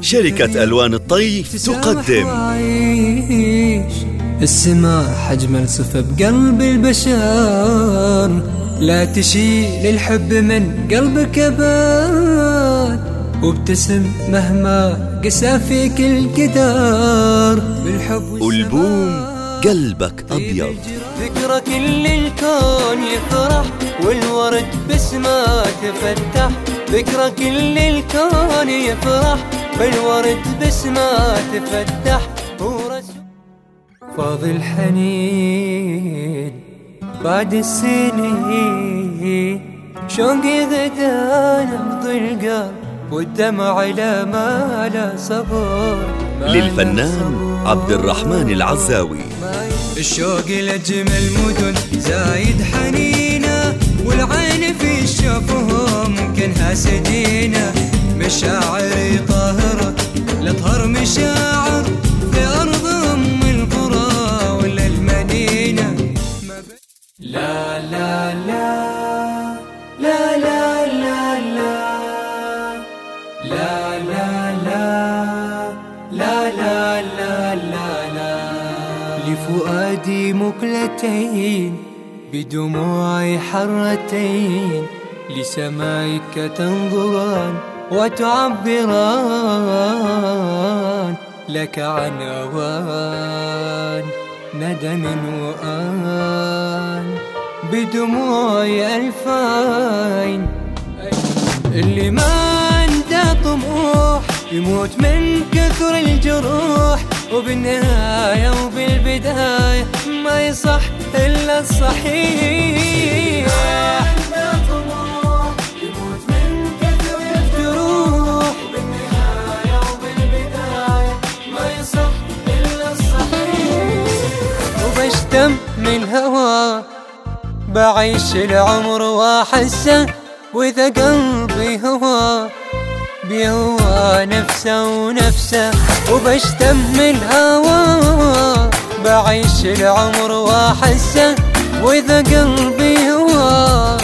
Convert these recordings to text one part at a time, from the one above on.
شركة ألوان الطيف تقدم. السماء أجمل صفة بقلب البشر لا تشيل الحب من قلبك أبد وابتسم مهما قسى فيك القدر بالحب ألبوم قلبك أبيض. ذكرى كل الكون يفرح والورد بسمة تفتح. ذكرى كل الكون يفرح بالورد بسمة تفتح. فاض الحنين بعد السنين. شوقي غدا نبض القلب والدمع لا ما لا صبر. للفنان عبد الرحمن العزاوي. الشوق لأجمل مدن زايد حنينة والعين في الشفهم كانها سدينه مشاعري مشاعر في أرض أم القرى ولا المدينة لا لا لا لا لا لا لا لا لا لا لا لا لا لا لفؤادي مقلتين بدموعي حرتين لسمائك تنظران وتعبران لك عن أوان ندم وآن بدموع ألفين. اللي ما عنده طموح يموت من كثر الجروح وبالنهاية وبالبداية ما يصح إلا الصحيح. دم من هوا بعيش العمر واحسه وإذا قلبي هوا بيهوى نفسه ونفسه وبشتم من هوا بعيش العمر واحسه وإذا قلبي هوا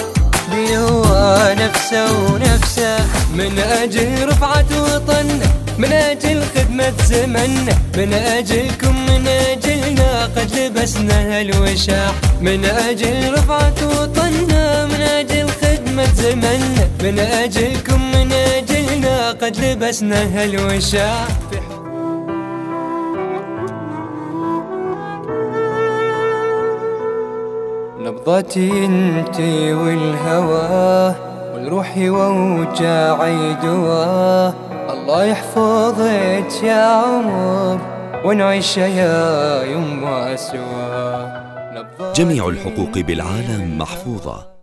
بيهوى نفسه ونفسه من أجل رفعة وطنه. من أجل خدمة زمنه من أجلكم من اجلنا قد لبسنا الوشاح من أجل رفعة وطننا من أجل خدمة زمننا من أجلكم من اجلنا قد لبسنا الوشاح نبضتي انتي والهوى والروحي ووجاعي دواه الله يحفظك يا عمر ونعيش يا يما سوا جميع الحقوق بالعالم محفوظة.